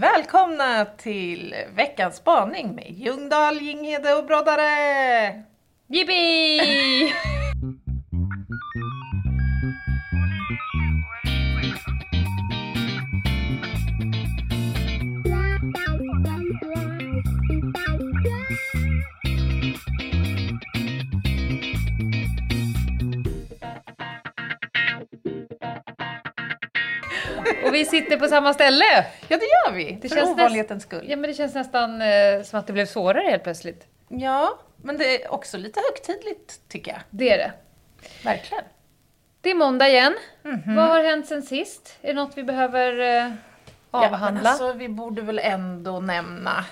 Välkomna till veckans spaning med Ljungdahl, Ginghede och Broddare! Jippi! vi sitter på samma ställe. Ja, det gör vi. Det för känns ovanlighetens skull. Ja, men det känns nästan eh, som att det blev svårare helt plötsligt. Ja, men det är också lite högtidligt tycker jag. Det är det. Verkligen. Det är måndag igen. Mhm. Vad har hänt sen sist? Är det något vi behöver eh, avhandla? Ja, alltså, vi borde väl ändå nämna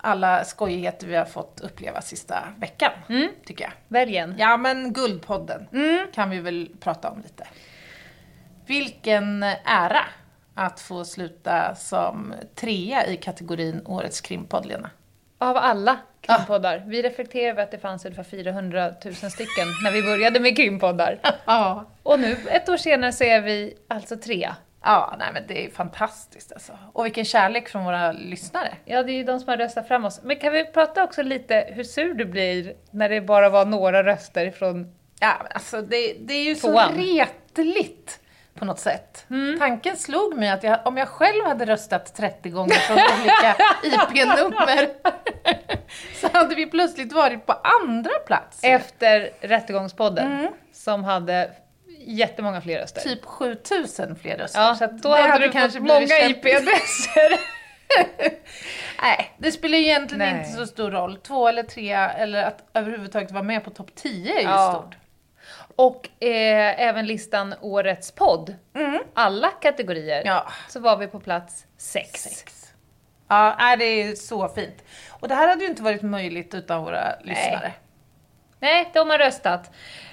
alla skojigheter vi har fått uppleva sista veckan, Mm. tycker jag. Välj. Ja, men Guldpodden Mm. kan vi väl prata om lite. Vilken ära att få sluta som trea i kategorin Årets krimpodd, Lena. Av alla krimpoddar. Vi reflekterar över att det fanns ungefär 400 000 stycken när vi började med krimpoddar. Ja. Och nu, ett år senare, så är vi alltså trea. Ja, nej men det är fantastiskt alltså. Och vilken kärlek från våra lyssnare. Ja, det är ju de som har röstat fram oss. Men kan vi prata också lite hur sur du blir när det bara var några röster från... Ja, men alltså det, det är ju så Tvåan. retligt på något sätt. Tanken slog mig att jag, om jag själv hade röstat 30 gånger från olika IP-nummer så hade vi plötsligt varit på andra plats. Efter Rättegångspodden, som hade jättemånga fler röster. Typ 7000 fler röster. Ja, så då hade, du kanske fått många. IP-adresser. Nej, det spelar egentligen Nej. inte så stor roll. Två eller tre, eller att överhuvudtaget vara med på topp 10 är ju Ja. stort. Och eh, även listan Årets podd. Alla kategorier. Ja. Så var vi på plats sex. Sex. Ja, nej, det är så fint. Och det här hade ju inte varit möjligt utan våra lyssnare. Nej, de har röstat.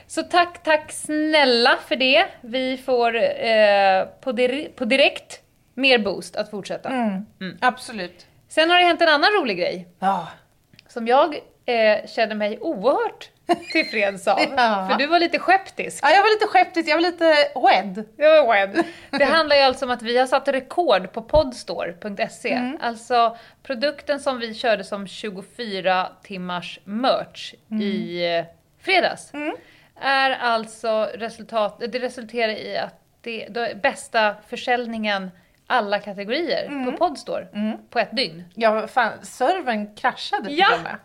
Så tack, tack snälla för det. Vi får eh, på, dir- på direkt mer boost att fortsätta. Mm. Absolut. Sen har det hänt en annan rolig grej Ja. som jag eh, känner mig oerhört tillfreds av. Ja. För du var lite skeptisk. ja, jag var lite skäptig, jag var lite wed. Jag var wed. Det handlar ju alltså om att vi har satt rekord på podstore.se. Mm. Alltså produkten som vi körde som 24 timmars merch Mm. i fredags. Är alltså resultat, det resulterar i att det, det är bästa försäljningen alla kategorier Mm. på Podstore på ett dygn. Ja, fan, servern kraschade till Ja. och med.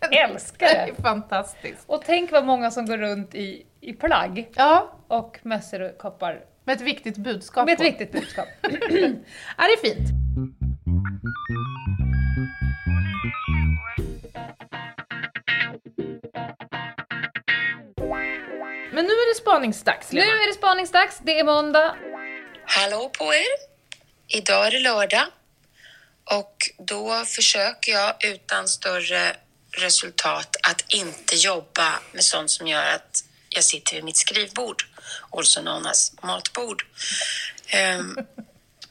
Älskar Det det! är fantastiskt. Och tänk vad många som går runt i, i plagg Ja, och mössor och koppar med ett viktigt budskap med ett på. viktigt budskap. Ja, det är fint. Men nu är det spaningsdags, nu Lena. är det spaningsdags, det är måndag. Hallå på er! Idag är det lördag och då försöker jag utan större resultat att inte jobba med sånt som gör att jag sitter vid mitt skrivbord, also known as matbord. Ehm,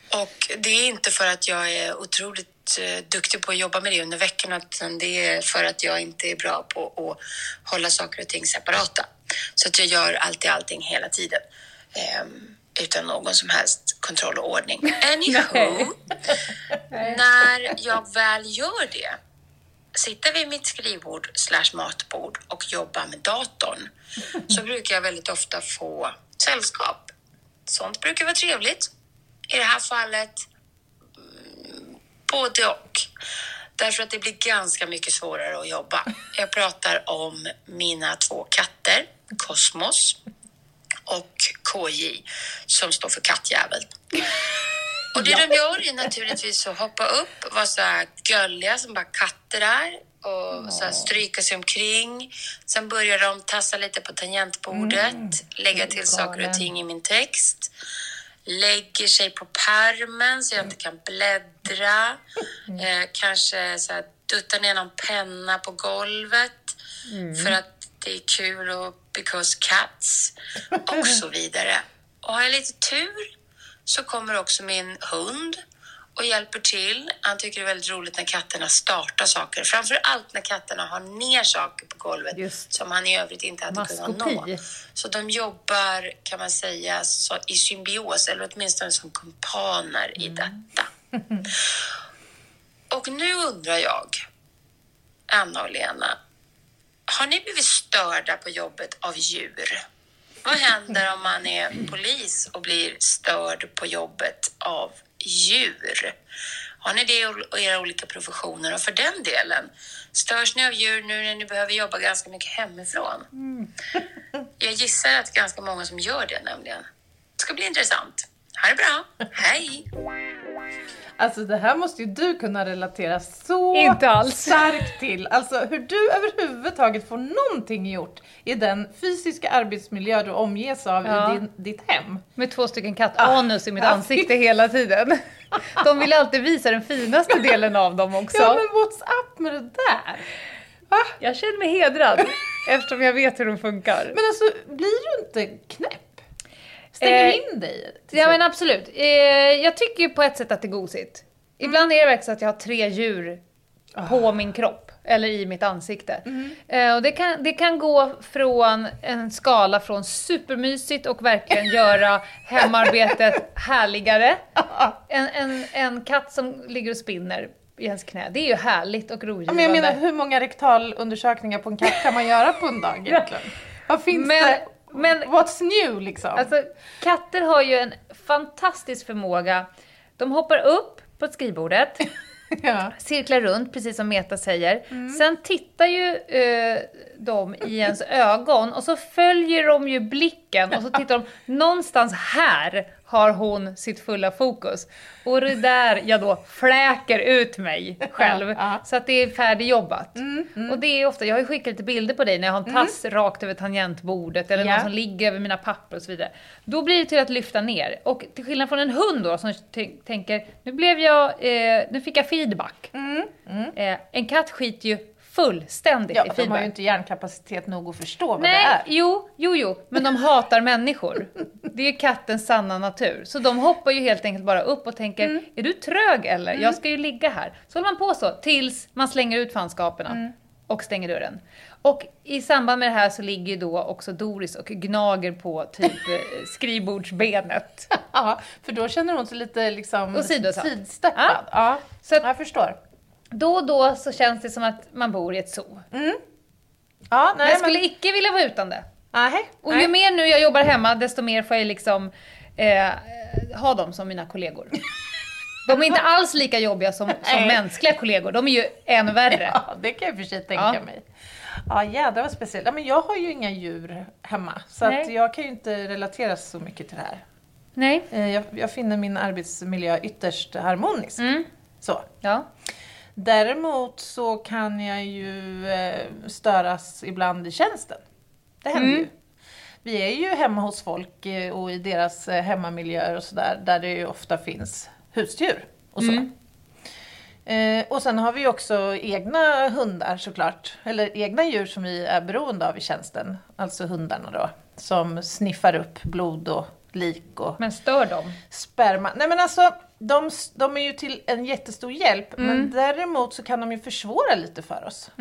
och det är inte för att jag är otroligt eh, duktig på att jobba med det under veckan utan det är för att jag inte är bra på att hålla saker och ting separata. Så att jag gör alltid allting hela tiden. Ehm, utan någon som helst kontroll och ordning. Anywho, när jag väl gör det, sitta vid mitt skrivbord slash matbord och jobba med datorn, så brukar jag väldigt ofta få sällskap. Sånt brukar vara trevligt. I det här fallet, mm, både och. Därför att det blir ganska mycket svårare att jobba. Jag pratar om mina två katter, Kosmos och KJ, som står för kattjävel. Och det de gör är naturligtvis att hoppa upp, vara så här gulliga som bara katter är och så här stryka sig omkring. Sen börjar de tassa lite på tangentbordet, lägga till saker och ting i min text. Lägger sig på pärmen så jag inte kan bläddra. Eh, kanske så här duttar ner någon penna på golvet för att det är kul och because cats och så vidare. Och har jag lite tur så kommer också min hund och hjälper till. Han tycker det är väldigt roligt när katterna startar saker. Framför allt när katterna har ner saker på golvet Just. som han i övrigt inte hade kunnat Maskopi. nå. Så de jobbar, kan man säga, i symbios eller åtminstone som kumpaner i detta. Och nu undrar jag, Anna och Lena, har ni blivit störda på jobbet av djur? Vad händer om man är polis och blir störd på jobbet av djur? Har ni det i era olika professioner? Och för den delen, störs ni av djur nu när ni behöver jobba ganska mycket hemifrån? Jag gissar att ganska många som gör det nämligen. Det ska bli intressant. Ha det bra. Hej! Alltså det här måste ju du kunna relatera så Inte alls. starkt till. Alltså hur du överhuvudtaget får någonting gjort i den fysiska arbetsmiljö du omges av Ja. i din, ditt hem. Med två stycken kattanus i mitt Ah. ansikte hela tiden. De vill alltid visa den finaste delen av dem också. Ja men what's up med det där? Va? Jag känner mig hedrad eftersom jag vet hur de funkar. Men alltså blir du inte knäpp? Stänger Eh, in dig? Ja men absolut. Eh, jag tycker ju på ett sätt att det är gosigt. Ibland är det verkligen så att jag har tre djur på min kropp eller i mitt ansikte. Eh, och det kan, det kan gå från en skala från supermysigt och verkligen göra hemarbetet härligare. En, en, en katt som ligger och spinner i ens knä, det är ju härligt och rogivande. men jag menar hur många rektalundersökningar på en katt kan man göra på en dag egentligen? Vad finns Men- det? Men- What's new liksom? Alltså, katter har ju en fantastisk förmåga. De hoppar upp på skrivbordet, ja. cirklar runt, precis som Meta säger. Mm. Sen tittar ju eh, de i ens ögon och så följer de ju blicken och så tittar de, någonstans här har hon sitt fulla fokus. Och det är där jag då fläker ut mig själv. Mm, så att det är färdigjobbat. Och det är ofta, jag har ju skickat lite bilder på dig när jag har en tass rakt över tangentbordet eller Ja. någon som ligger över mina papper och så vidare. Då blir det till att lyfta ner. Och till skillnad från en hund då som tänker, nu blev jag, eh, nu fick jag feedback. Eh, en katt skiter ju fullständigt Ja, i de feedback. har ju inte hjärnkapacitet nog att förstå vad det Nej, är. jo, jo, jo, men de hatar människor. Det är kattens sanna natur. Så de hoppar ju helt enkelt bara upp och tänker, Mm. är du trög eller? Jag ska ju ligga här. Så håller man på så tills man slänger ut fanskaperna Mm. och stänger dörren. Och i samband med det här så ligger ju då också Doris och gnager på typ eh, skrivbordsbenet. Ja, för då känner hon sig lite liksom sidsteppad. Ja. Ja, Så att- jag förstår. Då och då så känns det som att man bor i ett zoo. Ja, Men nej, jag skulle men... icke vilja vara utan det. Nej, Och nej. ju mer nu jag jobbar hemma, desto mer får jag liksom eh, ha dem som mina kollegor. De är inte alls lika jobbiga som, som mänskliga kollegor, de är ju än värre. Ja, det kan jag för sig tänka Ja. mig. Ja, jädrar vad speciellt. Ja, men jag har ju inga djur hemma, så att jag kan ju inte relatera så mycket till det här. Nej. Eh, Jag, jag finner min arbetsmiljö ytterst harmonisk. Mm. Så. Ja. Däremot så kan jag ju eh, störas ibland i tjänsten. Det händer Mm. ju. Vi är ju hemma hos folk eh, och i deras eh, hemmamiljöer och sådär, där det ju ofta finns husdjur och så. Mm. Eh, och sen har vi också egna hundar såklart, eller egna djur som vi är beroende av i tjänsten. Alltså hundarna då, som sniffar upp blod och lik och Men stör dem? sperma. Nej men alltså, de, de är ju till en jättestor hjälp, Mm. men däremot så kan de ju försvåra lite för oss.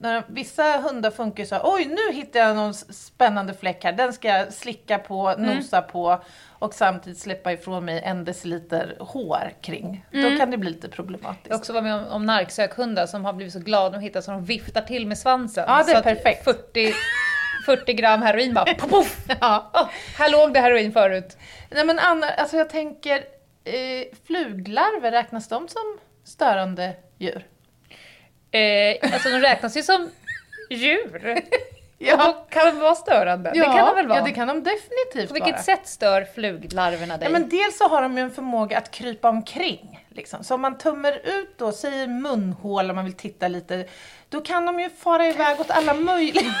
När vissa hundar funkar ju så här, oj nu hittar jag någon spännande fläck här, den ska jag slicka på, Mm. nosa på och samtidigt släppa ifrån mig en deciliter hår kring. Mm. Då kan det bli lite problematiskt. Jag har också varit med om, om narksökhundar som har blivit så glada de hittar så de viftar till med svansen. Ja, det är perfekt. 40, 40 gram heroin bara poff. Ja. Åh, här låg det heroin förut. Nej men Anna, alltså jag tänker, eh, fluglarver, räknas de som störande djur? Eh, alltså de räknas ju som djur. Ja. Och då kan de vara störande. det kan de väl vara? Ja, det kan de definitivt På vilket vara. sätt stör fluglarverna dig? Ja, men dels så har de ju en förmåga att krypa omkring. Liksom. Så om man tummar ut då, säger munhål om man vill titta lite, då kan de ju fara iväg åt alla möjliga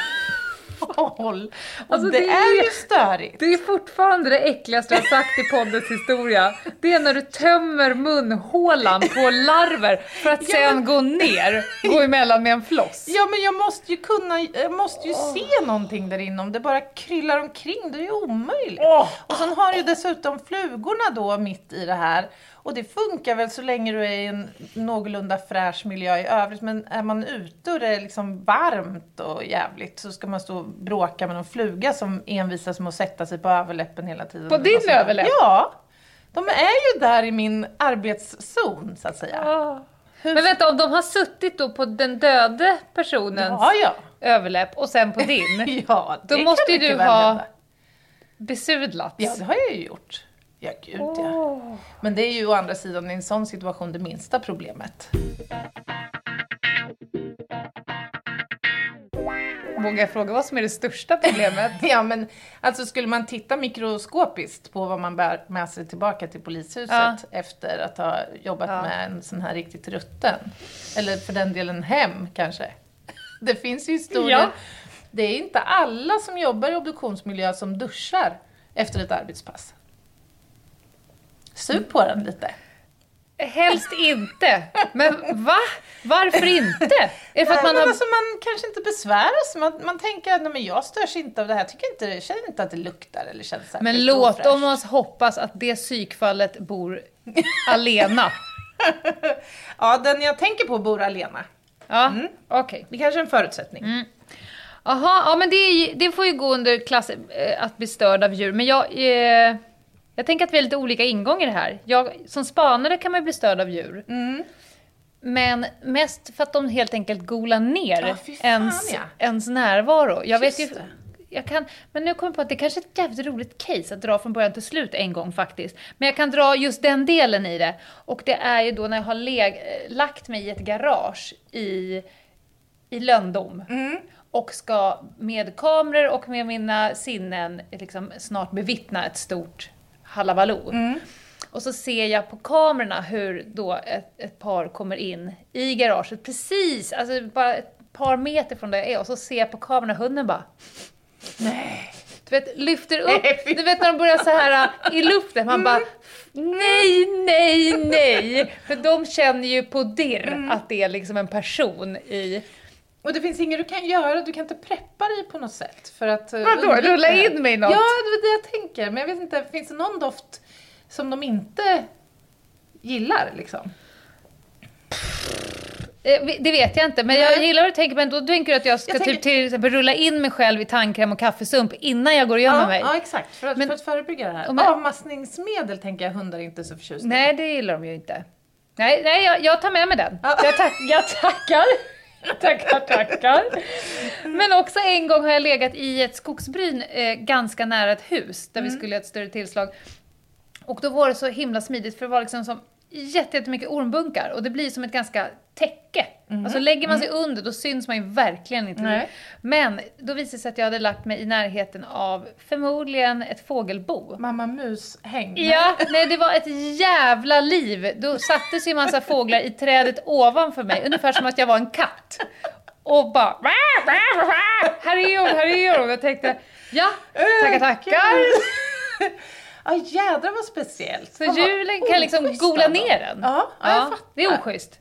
håll. Och Alltså, det, det är ju- ju störigt. Det är fortfarande det äckligaste jag sagt i poddens historia. Det är när du tömmer munhålan på larver för att Ja, sen men- gå ner, gå emellan med en floss. Ja men jag måste ju kunna, jag måste ju se någonting där inne. Om det bara kryllar omkring, det är ju omöjligt. Åh. Och sen har du dessutom flugorna då mitt i det här. Och det funkar väl så länge du är i en någorlunda fräsch miljö i övrigt. Men är man ute och det är liksom varmt och jävligt så ska man stå och bråka med någon fluga som envisas med att sätta sig på överläppen hela tiden. På din överläpp? Ja! De är ju där i min arbetszon så att säga. Ah. Men vänta, om de har suttit då på den döde personens Ja, ja. överläpp och sen på din, ja det Då måste ju du ha- hända. besudlats. Ja, det har jag ju gjort. Ja, gud ja. Men det är ju å andra sidan i en sån situation det minsta problemet. Vågar jag fråga vad som är det största problemet? Ja, men alltså skulle man titta mikroskopiskt på vad man bär med sig tillbaka till polishuset Ja. efter att ha jobbat Ja. med en sån här riktigt rutten, eller för den delen hem kanske. Det finns ju historier. Ja. Det är inte alla som jobbar i obduktionsmiljö som duschar efter ett arbetspass. Sug på den lite. Helst inte. Men va? Varför inte? Är för att man har... alltså, man kanske inte besväras. Man, man tänker att men jag störs inte av det här. Tycker inte, jag känner inte att det luktar eller känns särskilt Men låt dem oss hoppas att det psykfallet bor alena. Ja, den jag tänker på bor alena. Ja, okej. Det kanske är en förutsättning. Mm. Jaha, ja men det, är, det får ju gå under klass eh, att bli störd av djur. Men jag, eh, jag tänker att vi har lite olika ingång i det här. Jag, som spanare kan man ju bli störd av djur. Mm. Men mest för att de helt enkelt golar ner fan, ens, ja. ens närvaro. Jag vet Just ju, det. jag kan, men nu kommer jag på att det kanske är ett jävligt roligt case att dra från början till slut en gång faktiskt. Men jag kan dra just den delen i det. Och det är ju då när jag har leg, lagt mig i ett garage i, i lönndom. Mm. Och ska med kameror och med mina sinnen liksom snart bevittna ett stort halabaloo. Mm. Och så ser jag på kamerorna hur då ett, ett par kommer in i garaget precis, alltså bara ett par meter från där jag är och så ser jag på kamerorna hunden bara Nej. du vet, lyfter upp, du vet när de börjar så här äh, i luften, man bara nej, nej, nej. För de känner ju på dirr Mm. att det är liksom en person i... Och det finns inget du kan göra, du kan inte preppa dig på något sätt för att... eh, Vadå, undvika rulla in mig i något? Ja, det är det jag tänker. Men jag vet inte, finns det någon doft som de inte gillar liksom? Eh, Det vet jag inte, men jag gillar hur du tänker, men då tänker du att jag ska Jag typ tänker- till exempel rulla in mig själv i tandkräm och kaffesump innan jag går igenom Ja, mig. ja, exakt. För att, Men- för att förebygga det här. Man- Avmaskningsmedel tänker jag hundar inte så förtjusta i. Nej, det gillar de ju inte. Nej, nej jag, jag tar med mig den. Ja. Jag, tack, jag tackar. tackar, tackar. Men också en gång har jag legat i ett skogsbryn eh, ganska nära ett hus där vi skulle göra ett större tillslag. Och då var det så himla smidigt för det var liksom som jätte- jättemycket ormbunkar och det blir som ett ganska täcke. Alltså lägger man sig under då syns man ju verkligen inte. Nej. Men då visade det sig att jag hade lagt mig i närheten av förmodligen ett fågelbo. Mamma mus-häng. Ja, nej det var ett jävla liv. Då sattes ju en massa fåglar i trädet ovanför mig, ungefär som att jag var en katt. Och bara "Wah, wah, wah, här är hon, här är hon. Jag tänkte, ja, tackar tackar. Ja jädrar vad speciellt. Så julen kan liksom gola ner den. Ja, ja, fattar. det är oschysst.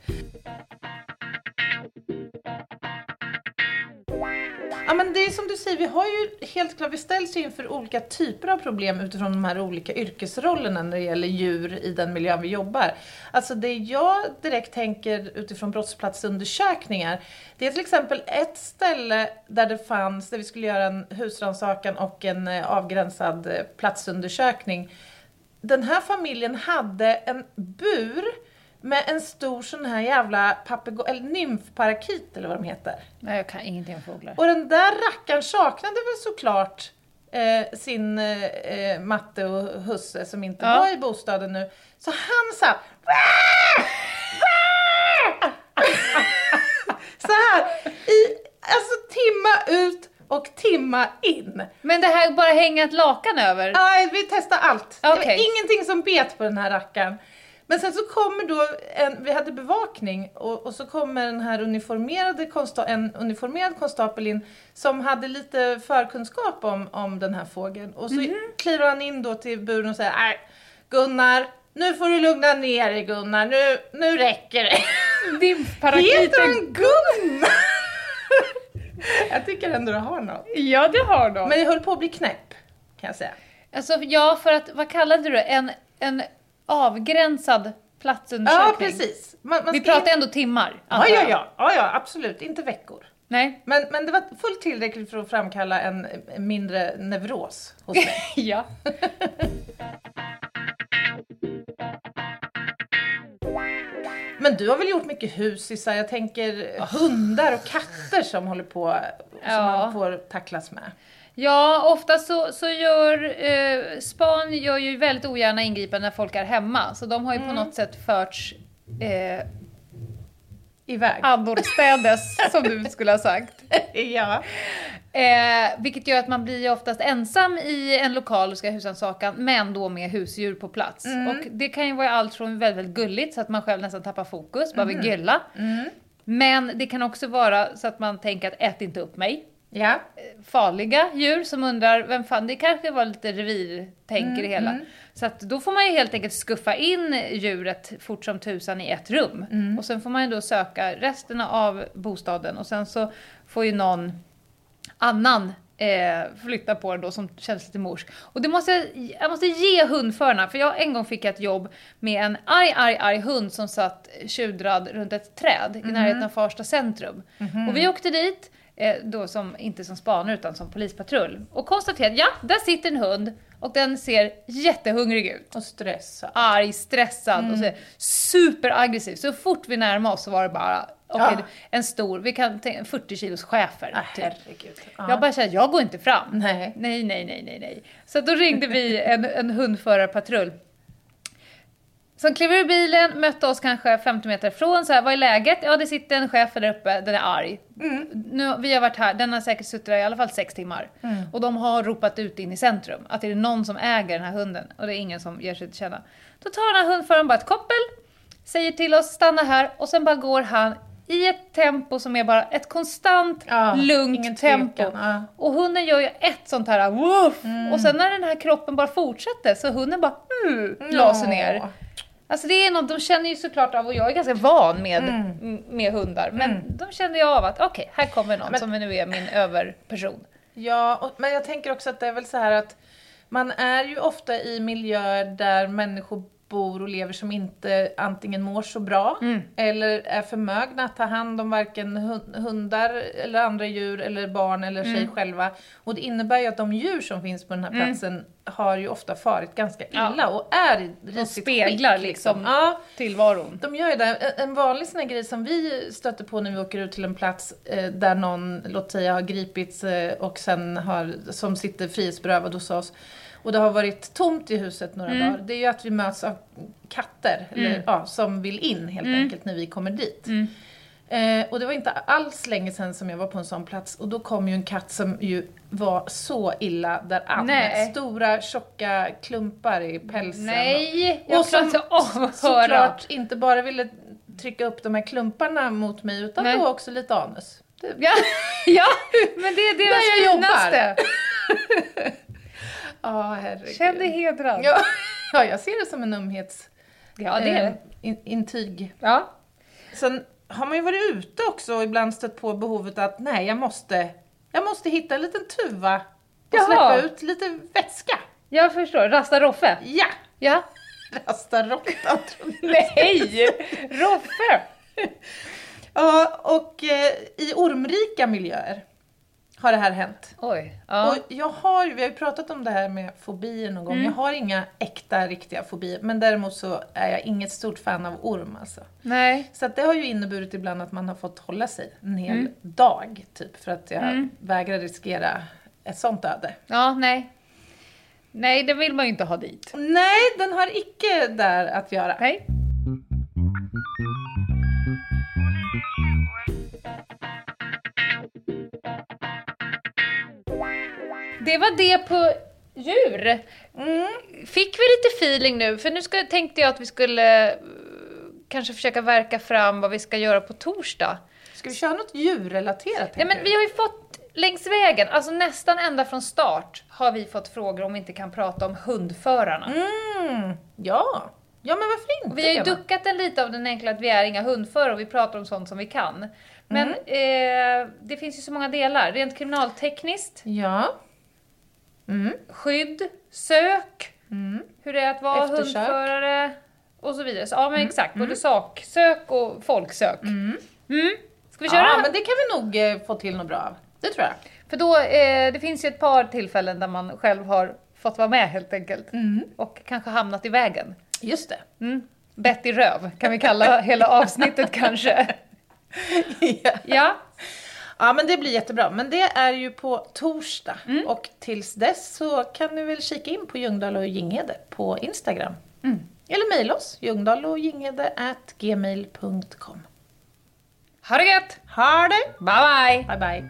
Ja men det är som du säger, vi har ju helt klart, vi ställs ju inför olika typer av problem utifrån de här olika yrkesrollerna när det gäller djur i den miljön vi jobbar. Alltså det jag direkt tänker utifrån brottsplatsundersökningar, det är till exempel ett ställe där det fanns, där vi skulle göra en husrannsakan och en eh, avgränsad eh, platsundersökning. Den här familjen hade en bur med en stor sån här jävla papegoj, eller nymfparakit eller vad de heter. Nej, jag kan ingenting om fåglar. Och den där rackaren saknade väl såklart eh, sin eh, eh, matte och husse som inte Ja. var i bostaden nu. Så han sa Så här, i, alltså timma ut och timma in. Men det här bara hänga ett lakan över? Nej, vi testar allt. Det var ingenting som bet på den här rackaren. Men sen så kommer då, en, vi hade bevakning och, och så kommer den här uniformerade konsta, en uniformerad konstapel in som hade lite förkunskap om, om den här fågeln. Och så Mhm. kliver han in då till buren och säger Nej, Gunnar, nu får du lugna ner dig Gunnar, nu, nu räcker det. Din Heter han Gunnar? jag tycker ändå det har något. Ja, det har de. Men jag höll på att bli knäpp, kan jag säga. Alltså, ja, för att, vad kallade du det? En, en avgränsad Ja, platsundersökning? precis. Man, man Vi pratar in- ändå timmar, Ja, ja, ja, ja, ja, absolut. Inte veckor. Nej. Men, men det var fullt tillräckligt för att framkalla en mindre neuros hos mig. ja. Men Men du har väl gjort mycket husisar? Jag tänker hundar och katter som håller på, som Ja. man får tacklas med. Ja, ofta så, så gör eh, span gör ju väldigt ogärna ingripanden när folk är hemma. Så de har ju på något sätt förts eh, Iväg. annorstädes, som du skulle ha sagt. ja. Eh, vilket gör att man blir oftast ensam i en lokal och ska husrannsakan, men då med husdjur på plats. Och det kan ju vara allt från väldigt, väldigt gulligt så att man själv nästan tappar fokus, bara vill gylla. Men det kan också vara så att man tänker att ät inte upp mig. Ja. Farliga djur som undrar, vem fan, det kanske var lite revirtänk i det hela. Så att då får man ju helt enkelt skuffa in djuret fort som tusan i ett rum. Och sen får man ju då söka resten av bostaden och sen så får ju någon annan eh, flytta på den då som känns lite morsk. Och det måste, jag måste ge hundförarna, för jag en gång fick ett jobb med en arg, arg, arg hund som satt tjudrad runt ett träd i närheten av Farsta centrum. Och vi åkte dit, då som, inte som spanare utan som polispatrull, och konstaterade ja, där sitter en hund och den ser jättehungrig ut. Och stressa. Arg, stressad och så, superaggressiv. Så fort vi närmade oss så var det bara, okej, Ja. en stor, vi kan tänka 40 kilos chefer. Ah, typ. herregud. Ja. Jag bara kände, jag går inte fram. Nej. Nej, nej, nej, nej, nej. Så då ringde vi en, en hundförarpatrull. Som klev ur bilen, mötte oss kanske 50 meter ifrån, så här, vad är läget? Ja, det sitter en chef där uppe, den är arg. Nu, vi har varit här, den har säkert suttit där i alla fall sex timmar. Och de har ropat ut in i centrum, att det är någon som äger den här hunden, och det är ingen som ger sig till känna. Då tar den här hundföraren bara ett koppel, säger till oss, stanna här, och sen bara går han i ett tempo som är bara ett konstant, Ja, lugnt tempo. ja. Och hunden gör ju ett sånt här woof! Och sen när den här kroppen bara fortsätter så hunden bara mm, la sig ner. Alltså det är något, de känner ju såklart av, och jag är ganska van med, m- med hundar, men de känner ju av att okej, här kommer någon Men- som nu är min överperson. Ja, och, men jag tänker också att det är väl så här att man är ju ofta i miljöer där människor bor och lever som inte antingen mår så bra eller är förmögna att ta hand om varken hun- hundar eller andra djur eller barn eller sig själva. Och det innebär ju att de djur som finns på den här platsen har ju ofta farit ganska illa Ja. och är i De speglar skick, liksom Ja, tillvaron. de gör ju det. En- En vanlig sån här grej som vi stöter på när vi åker ut till en plats eh, där någon, låt säga, har gripits eh, och sen har, som sitter frihetsberövad hos oss och det har varit tomt i huset några Mm. dagar. Det är ju att vi möts av katter eller, ja, som vill in helt Mm. enkelt när vi kommer dit. Eh, och det var inte alls länge sedan som jag var på en sån plats och då kom ju en katt som ju var så illa däran. Nej. Stora tjocka klumpar i pälsen. Nej, jag Och som inte av såklart inte bara ville trycka upp de här klumparna mot mig utan Nej. då också lite anus. Ja, ja, men det är deras finaste. Ja, herregud. Känn dig hedrad. Ja, ja, jag ser det som en ömhets... Ja, det är eh, det. in, intyg. Ja. Sen har man ju varit ute också och ibland stött på behovet att nej, jag måste, jag måste hitta en liten tuva och Jaha. släppa ut lite vätska. Jag förstår. Rasta Roffe. Ja! Ja. Rasta jag. Nej! Roffe! Ja, och eh, i ormrika miljöer har det här hänt. Oj. Ja. Och jag har, vi har ju pratat om det här med fobier någon gång. Mm. Jag har inga äkta, riktiga fobier. Men däremot så är jag inget stort fan av orm alltså. Nej. Så att det har ju inneburit ibland att man har fått hålla sig en hel Mm. dag, typ. För att jag vägrar riskera ett sånt öde. Ja, nej. Nej, det vill man ju inte ha dit. Nej, den har icke där att göra. Nej. Det var det på djur. Mm. Fick vi lite feeling nu? För nu ska, tänkte jag att vi skulle eh, kanske försöka verka fram vad vi ska göra på torsdag. Ska vi köra något djurrelaterat? Ja, men vi har ju fått längs vägen, alltså nästan ända från start, har vi fått frågor om vi inte kan prata om hundförarna. Mm, ja. Ja, men varför inte? Vi har ju duckat en lite av den enkla att vi är inga hundförare och vi pratar om sånt som vi kan. Men Mm. eh, det finns ju så många delar. Rent kriminaltekniskt, Ja. Mm. skydd, sök, Mm. hur det är att vara Eftersök. hundförare och så vidare. Så, ja men exakt, både saksök och folksök. Mm. Ska vi köra? Ja, men det kan vi nog eh, få till något bra av. Det tror jag. För då, eh, det finns ju ett par tillfällen där man själv har fått vara med helt enkelt. Och kanske hamnat i vägen. Just det. Mm. Betty Röv kan vi kalla hela avsnittet kanske. ja. Ja, ja, men det blir jättebra. Men det är ju på torsdag. Och tills dess så kan ni väl kika in på Ljungdahl och Ginghede på Instagram. Eller mejla oss, ljungdahlochginghede@gmail.com. ha det gött! Ha det! Bye bye! Bye bye!